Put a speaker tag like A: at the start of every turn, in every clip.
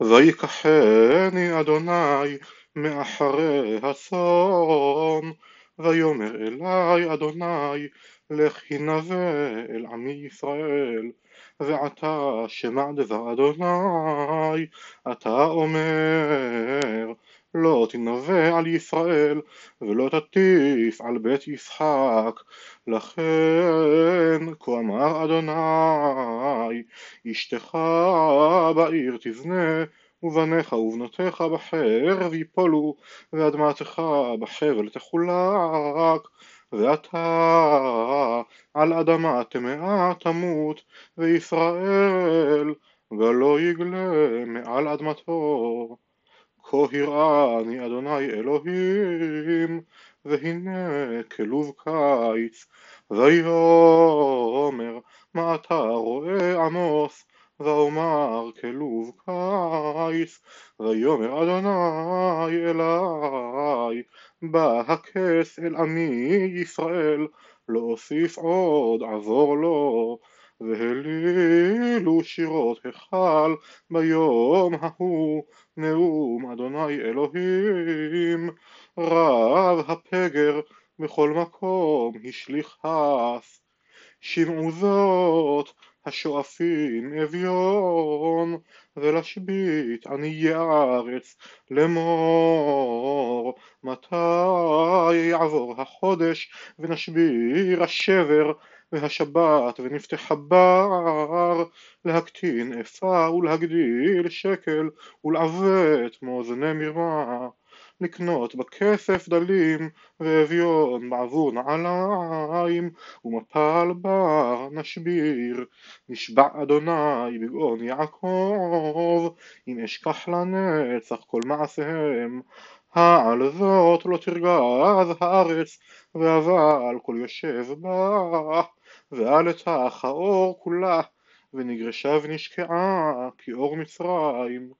A: ויקחני אדוני מאחרי הצאן ויאמר אלי אדוני לך הנבא אל עמי ישראל. ועתה שמע דבר אדוני אתה אומר לא תנבא על ישראל ולא תטיף על בית יצחק. לכן כה אמר אדוני אשתך בעיר תזנה ובניך ובנותיך בחרב יפולו ואדמתך בחבל תחולק. ואתה על אדמה טמאה תמות וישראל ולא יגלה מעל אדמתו כה הראני אדוני אלוהים והנה כלוב קיץ ויאמר מה אתה רואה עמוס? ואומר כלוב קיץ ויאמר אדוני אלי בא הכס אל עמי ישראל לא אוסיף עוד עבור לו והלילו שירות היכל ביום ההוא נאום אדוני אלוהים. רב הפגר בכל מקום השליך הס שמעו זאת השואפים אביון ולהשבית עניי הארץ לאמור מתי יעבור החודש ונשביר השבר והשבת ונפתח הבר להקטין איפה ולהגדיל שקל ולעוות מאזני מרמה לקנות בכסף דלים ואביון בעבור נעליים ומפל בר נשביר. נשבע אדוני בגאון יעקב אם אשכח לנצח כל מעשיהם העל זאת לא תרגז הארץ ואבל כל יושב בה ועלתה האור כולה ונגרשה ונשקעה כאור מצרים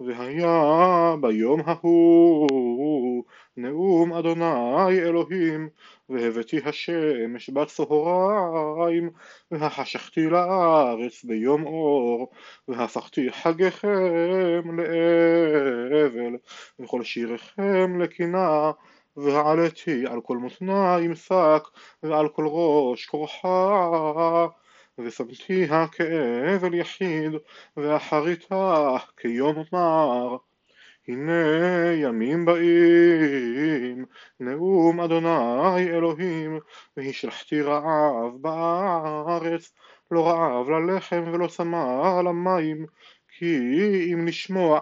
A: והיה ביום ההוא נאום אדוני אלוהים והבאתי השמש בצהריים והחשכתי לארץ ביום אור והפכתי חגיכם לאבל וכל שיריכם לקינה והעליתי על כל מותניים שק ועל כל ראש כורחה ושמתיה כאבל יחיד ואחריתה כיום מר הנה ימים באים נאום אדוני אלוהים והשלכתי רעב בארץ. לא רעב ללחם ולא צמא למים כי אם לשמוע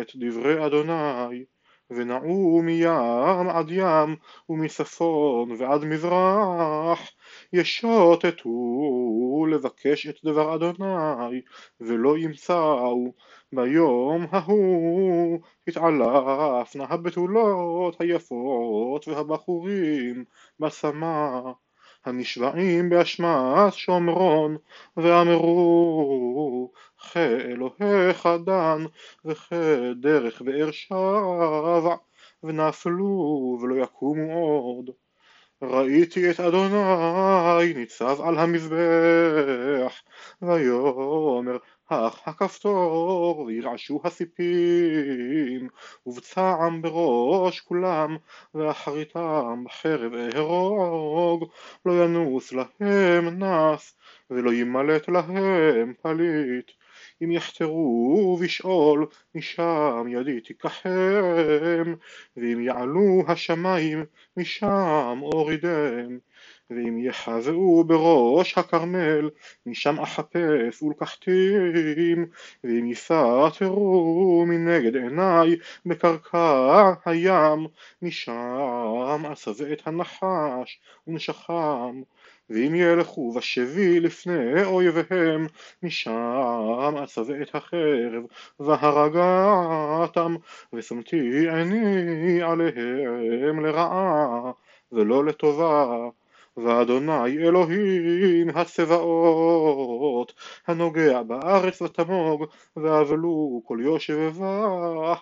A: את דברי אדוני ונעו מים עד ים ומצפון ועד מזרח ישוטטו לבקש את דבר אדוני ולא ימצאו. ביום ההוא תתעלפנה הבתולות היפות והבחורים בסמה הנשבעים באשמת שומרון ואמרו כאלוהיך דן וכדרך באר שבע ונפלו ולא יקומו עוד ראיתי את אדוני ניצב על המזבח ויאמר הך הכפתור וירעשו הסיפים ובצעם בראש כולם ואחריתם בחרב אהרוג. לא ינוס להם נס ולא ימלט להם פליט. אם יחתרו בשאול משם ידי תיקחם ואם יעלו השמיים משם אורידם ואם יחזרו בראש הכרמל משם אחפש ולקחתים ואם יסתרו מנגד עיניי בקרקע הים משם אסווה את הנחש ונשכם ואם ילכו בשבי לפני אויביהם משם אצווה את החרב והרגתם ושמתי עיני עליהם לרעה ולא לטובה ואדוני אלוהים הצבאות הנוגע בארץ ותמוג ואבלו כל יושבבה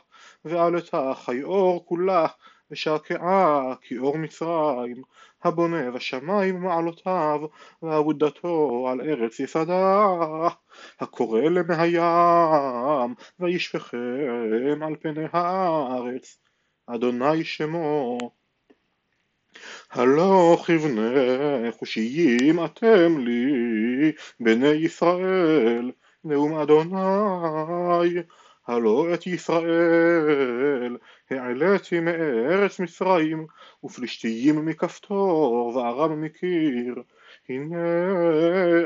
A: ועלתה חיור כולה ושקעה כאור מצרים, הבונה בשמיים מעלותיו, ועבודתו על ארץ יסדה, הקורא למי הים, וישפכם על פני הארץ, אדוני שמו. הלא כבני חושיים אתם לי, בני ישראל, נאום אדוני, הלא את ישראל העליתי מארץ מצרים ופלישתיים מכפתור וארם מקיר. הנה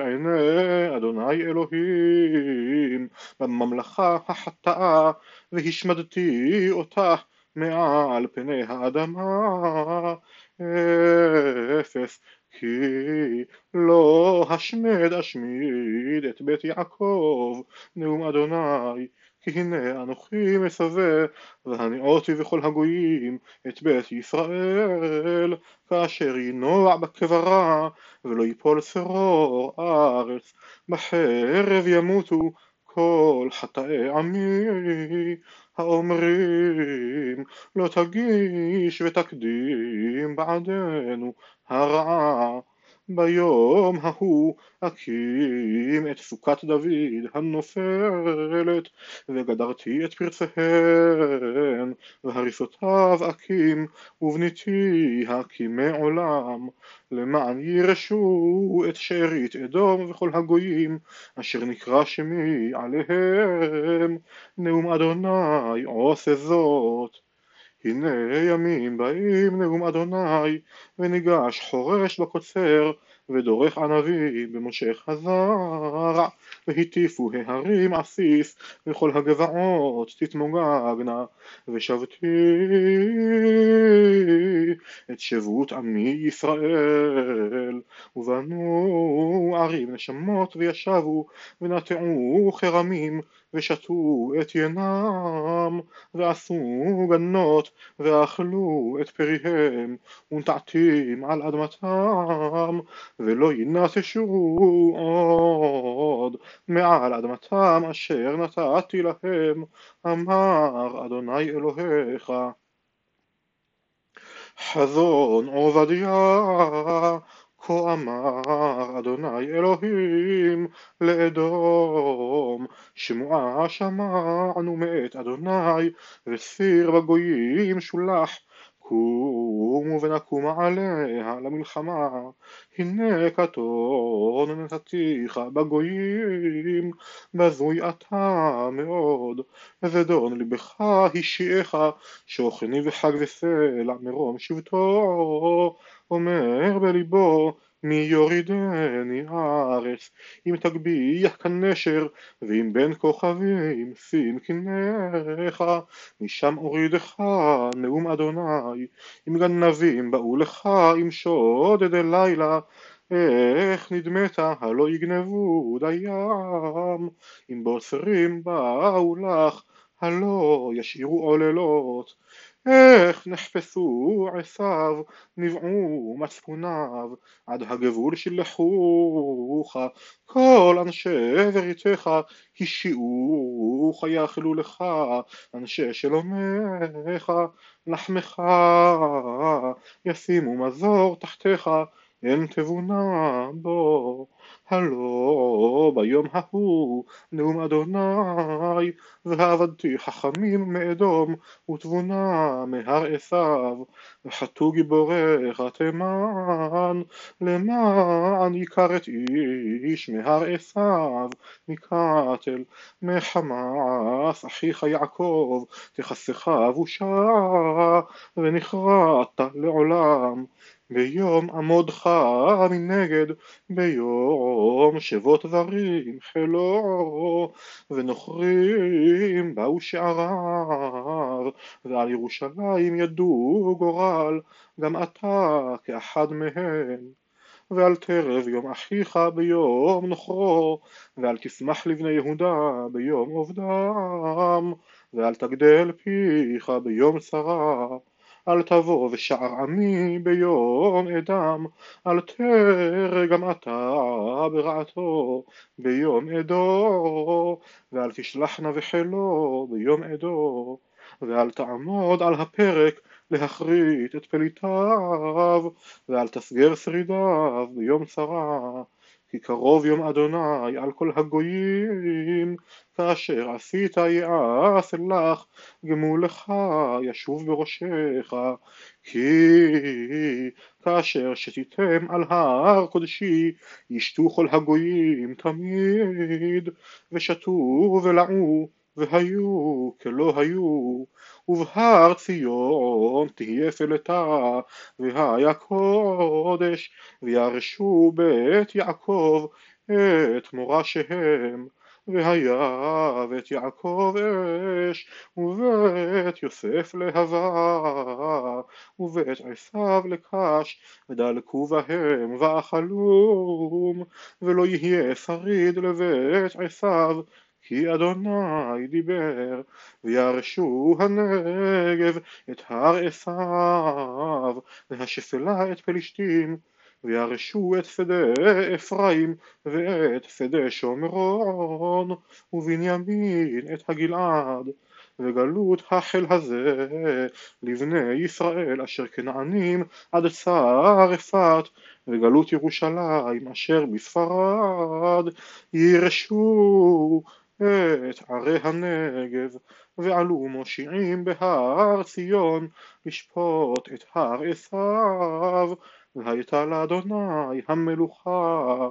A: עיני אדוני אלוהים בממלכה החטאה והשמדתי אותה מעל פני האדמה אפס כי לא השמד אשמיד את בית יעקב נאום אדוני כי הנה אנוכי מסווה והניאותי בכל הגויים את בית ישראל. כאשר ינוע בקברה ולא יפול שרור ארץ בחרב ימותו כל חטאי עמי האומרים לא תגיש ותקדים בעדנו הרעה ביום ההוא אקים את סוכת דוד הנופלת וגדרתי את פרציהן והריסותיו אקים ובניתי הקימי עולם. למען ירשו את שארית אדום וכל הגויים אשר נקרא שמי עליהם. נאום אדוני עושה זאת הנה ימים באים נאום אדוני וניגש חורש בקוצר ודורך ענבי במושך הזרע והטיפו ההרים עסיס וכל הגבעות תתמוגגנה. ושבתי את שבות עמי ישראל. ובנו ערים נשמות וישבו ונטעו חרמים ושתו את ינם ועשו גנות ואכלו את פריהם ונטעתים על אדמתם ולא ינטשו עוד מעל אדמתם אשר נתתי להם אמר אדוני אלוהיך. חזון עובדיה כה אמר אדוני אלוהים לאדום שמועה שמענו מאת אדוני וסיר בגויים שולח קומו ונקום עליה למלחמה. הנה קטון נתתיך בגויים בזוי אתה מאוד וזדון לבך השיעך שוכני וחג וסלע מרום שבטו בליבו מי יורידני ארץ אם תגביח כנשר ואם בין כוכבים שים קניך משם אורידך נאום אדוני. אם גנבים באו לך עם שודד לילה איך נדמת? הלא יגנבו דיים. אם בוסרים באו לך הלא ישאירו עוללות איך נחפשו עשיו, נבעו מצפוניו, עד הגבול שלחוך, כל אנשי בריתך השיעוך יאכלו לך, אנשי שלומך, לחמך, ישימו מזור תחתיך, אין תבונה בו. הלא ביום ההוא נאום אדוני ועבדתי חכמים מאדום ותבונה מהר עשיו וחטאו גיבוריך תימן למען יקר את איש מהר עשיו מקטל מחמאס אחיך יעקב תכסך בושה ונכרעת לעולם ביום עמודך מנגד, ביום שבות דברים חילו, ונוכרים באו שעריו, ועל ירושלים ידעו גורל, גם אתה כאחד מהם. ואל תרב יום אחיך ביום נוכרו, ואל תשמח לבני יהודה ביום עובדם, ואל תגדל פיך ביום צרה. אל תבוא ושער עמי ביום אדם, אל תרא גם אתה ברעתו ביום עדו, ואל תשלחנה וחילו ביום עדו. ואל תעמוד על הפרק להכרית את פליטיו, ואל תסגר שרידיו ביום צרה. כי קרוב יום אדוני על כל הגויים, כאשר עשית יעש לך, גמולך ישוב בראשך, כי כאשר שתיתם על הר קודשי, ישתו כל הגויים תמיד, ושתו ולעו והיו כלא היו, ובהר ציון תהיה פלטה, והיה קודש, וירשו בית יעקב את מורשיהם, והיה בית יעקב אש, ובית יוסף להבה, ובית עשיו לקש, ודלקו בהם ואכלום, ולא יהיה שריד לבית עשיו, כי אדוני דיבר, וירשו הנגב את הר עשיו, והשפלה את פלישתים, וירשו את שדה אפרים ואת שדה שומרון, ובנימין את הגלעד. וגלות החל הזה לבני ישראל אשר כנענים עד צרפת וגלות ירושלים אשר בספרד ירשו את ערי הנגב, ועלו מושיעים בהר ציון, לשפוט את הר עשיו, והייתה לאדוני המלוכה.